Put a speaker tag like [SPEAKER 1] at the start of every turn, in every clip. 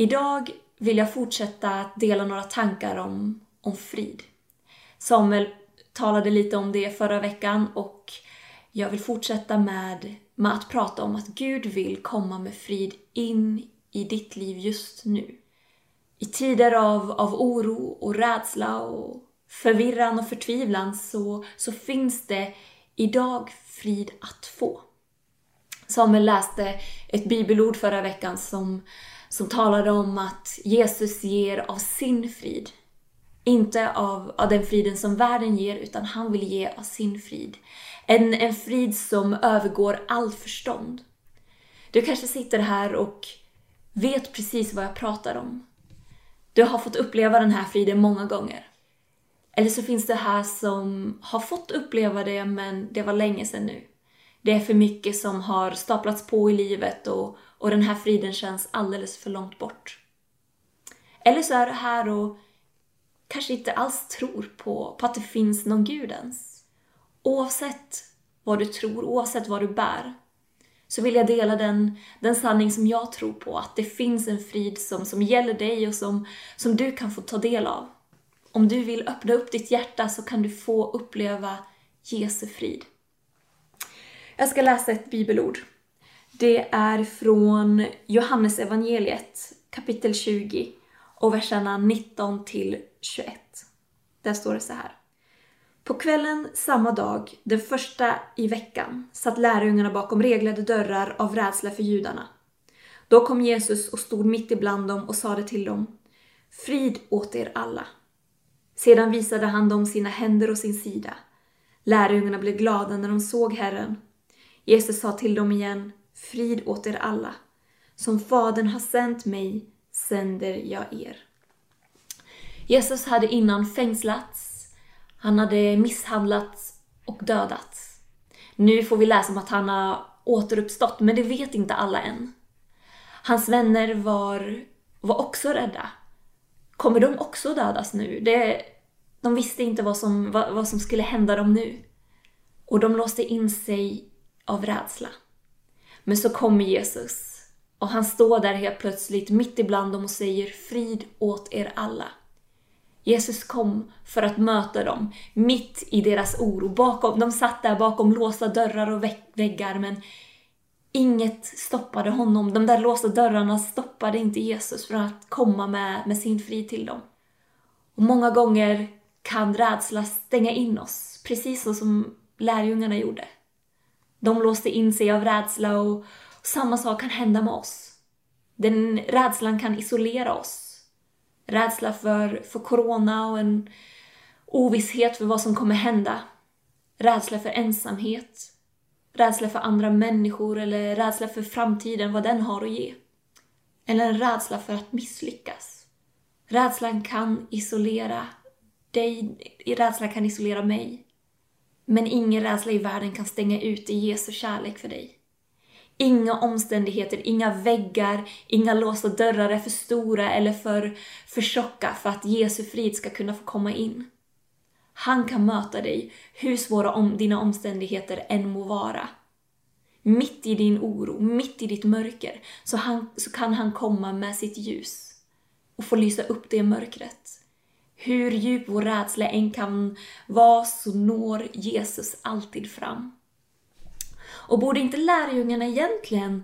[SPEAKER 1] Idag vill jag fortsätta att dela några tankar om, om frid. Samuel talade lite om det förra veckan och jag vill fortsätta med, med att prata om att Gud vill komma med frid in i ditt liv just nu. I tider av, av oro och rädsla och förvirran och förtvivlan så, så finns det idag frid att få. Samuel läste ett bibelord förra veckan som, som talade om att Jesus ger av sin frid. Inte av, av den friden som världen ger, utan han vill ge av sin frid. En, en frid som övergår allt förstånd. Du kanske sitter här och vet precis vad jag pratar om. Du har fått uppleva den här friden många gånger. Eller så finns det här som har fått uppleva det, men det var länge sedan nu. Det är för mycket som har staplats på i livet och, och den här friden känns alldeles för långt bort. Eller så är du här och kanske inte alls tror på, på att det finns någon gud ens. Oavsett vad du tror, oavsett vad du bär, så vill jag dela den, den sanning som jag tror på, att det finns en frid som, som gäller dig och som, som du kan få ta del av. Om du vill öppna upp ditt hjärta så kan du få uppleva Jesu frid. Jag ska läsa ett bibelord. Det är från Johannes evangeliet kapitel 20 och verserna 19 till 21. Där står det så här. På kvällen samma dag, den första i veckan, satt lärjungarna bakom reglade dörrar av rädsla för judarna. Då kom Jesus och stod mitt ibland dem och sade till dem Frid åt er alla. Sedan visade han dem sina händer och sin sida. Lärjungarna blev glada när de såg Herren. Jesus sa till dem igen Frid åt er alla. Som Fadern har sänt mig sänder jag er. Jesus hade innan fängslats han hade misshandlats och dödats. Nu får vi läsa om att han har återuppstått, men det vet inte alla än. Hans vänner var, var också rädda. Kommer de också dödas nu? Det, de visste inte vad som, vad, vad som skulle hända dem nu. Och de låste in sig av rädsla. Men så kommer Jesus och han står där helt plötsligt mitt ibland dem och säger frid åt er alla. Jesus kom för att möta dem, mitt i deras oro. Bakom, de satt där bakom låsta dörrar och väggar, men inget stoppade honom. De där låsta dörrarna stoppade inte Jesus från att komma med, med sin frid till dem. Och många gånger kan rädsla stänga in oss, precis så som lärjungarna gjorde. De låste in sig av rädsla och samma sak kan hända med oss. Den rädslan kan isolera oss rädsla för, för corona och en ovisshet för vad som kommer hända. Rädsla för ensamhet. Rädsla för andra människor eller rädsla för framtiden, vad den har att ge. Eller en rädsla för att misslyckas. Rädslan kan isolera dig, rädslan kan isolera mig. Men ingen rädsla i världen kan stänga ute Jesu kärlek för dig. Inga omständigheter, inga väggar, inga låsta dörrar är för stora eller för, för tjocka för att Jesu frid ska kunna få komma in. Han kan möta dig, hur svåra om, dina omständigheter än må vara. Mitt i din oro, mitt i ditt mörker, så, han, så kan han komma med sitt ljus och få lysa upp det mörkret. Hur djup vår rädsla än kan vara så når Jesus alltid fram. Och borde inte lärjungarna egentligen,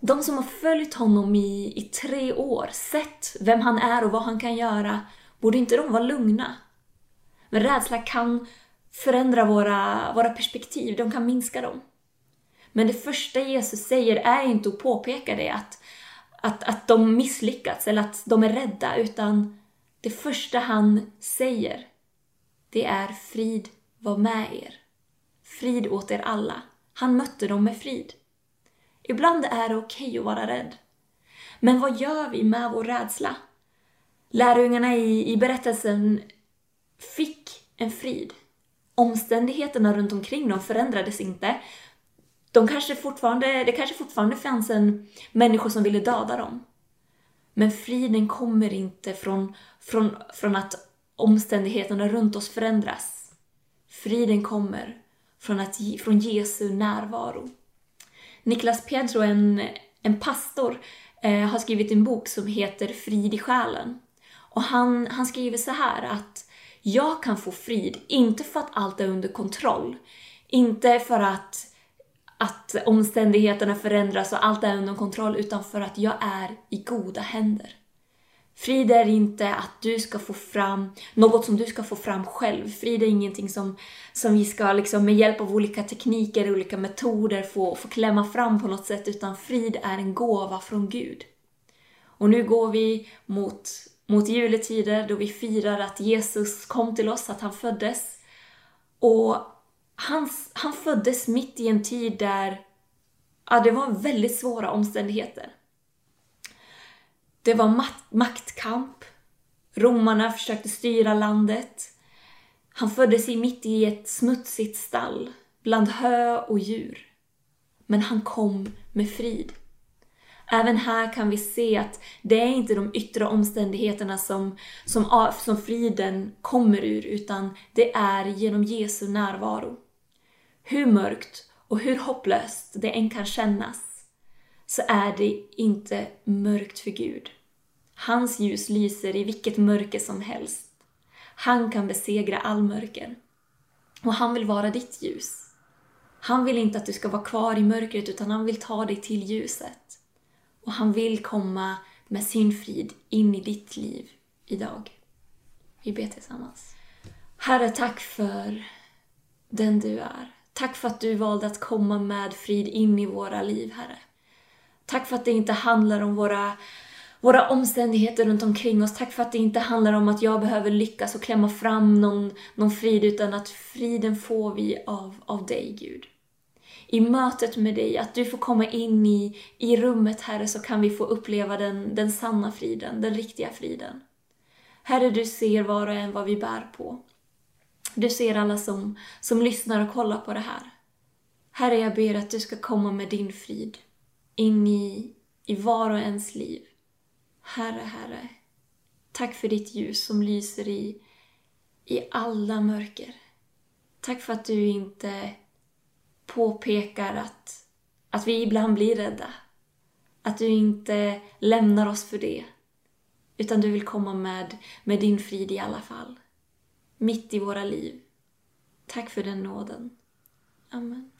[SPEAKER 1] de som har följt honom i, i tre år, sett vem han är och vad han kan göra, borde inte de vara lugna? Men rädsla kan förändra våra, våra perspektiv, de kan minska dem. Men det första Jesus säger är inte att påpeka det, att, att, att de misslyckats eller att de är rädda, utan det första han säger, det är frid var med er. Frid åt er alla. Han mötte dem med frid. Ibland är det okej okay att vara rädd. Men vad gör vi med vår rädsla? Lärjungarna i, i berättelsen fick en frid. Omständigheterna runt omkring dem förändrades inte. De kanske fortfarande, det kanske fortfarande fanns en människor som ville döda dem. Men friden kommer inte från, från, från att omständigheterna runt oss förändras. Friden kommer från, att, från Jesu närvaro. Niklas Pedro, en, en pastor, eh, har skrivit en bok som heter Frid i själen. Och han, han skriver så här att jag kan få frid, inte för att allt är under kontroll, inte för att, att omständigheterna förändras och allt är under kontroll, utan för att jag är i goda händer. Frid är inte att du ska få fram något som du ska få fram själv. Frid är ingenting som, som vi ska liksom med hjälp av olika tekniker, olika metoder få, få klämma fram på något sätt, utan frid är en gåva från Gud. Och nu går vi mot, mot juletider då vi firar att Jesus kom till oss, att han föddes. Och han, han föddes mitt i en tid där ja, det var väldigt svåra omständigheter. Det var maktkamp. Romarna försökte styra landet. Han föddes i mitt i ett smutsigt stall, bland hö och djur. Men han kom med frid. Även här kan vi se att det är inte de yttre omständigheterna som, som, som friden kommer ur, utan det är genom Jesu närvaro. Hur mörkt och hur hopplöst det än kan kännas, så är det inte mörkt för Gud. Hans ljus lyser i vilket mörker som helst. Han kan besegra all mörker. Och han vill vara ditt ljus. Han vill inte att du ska vara kvar i mörkret utan han vill ta dig till ljuset. Och han vill komma med sin frid in i ditt liv idag. Vi ber tillsammans. Herre, tack för den du är. Tack för att du valde att komma med frid in i våra liv, Herre. Tack för att det inte handlar om våra, våra omständigheter runt omkring oss. Tack för att det inte handlar om att jag behöver lyckas och klämma fram någon, någon frid, utan att friden får vi av, av dig, Gud. I mötet med dig, att du får komma in i, i rummet, Herre, så kan vi få uppleva den, den sanna friden, den riktiga friden. Herre, du ser var och en vad vi bär på. Du ser alla som, som lyssnar och kollar på det här. Herre, jag ber att du ska komma med din frid in i, i var och ens liv. Herre, Herre, tack för ditt ljus som lyser i, i alla mörker. Tack för att du inte påpekar att, att vi ibland blir rädda. Att du inte lämnar oss för det. Utan du vill komma med, med din frid i alla fall. Mitt i våra liv. Tack för den nåden. Amen.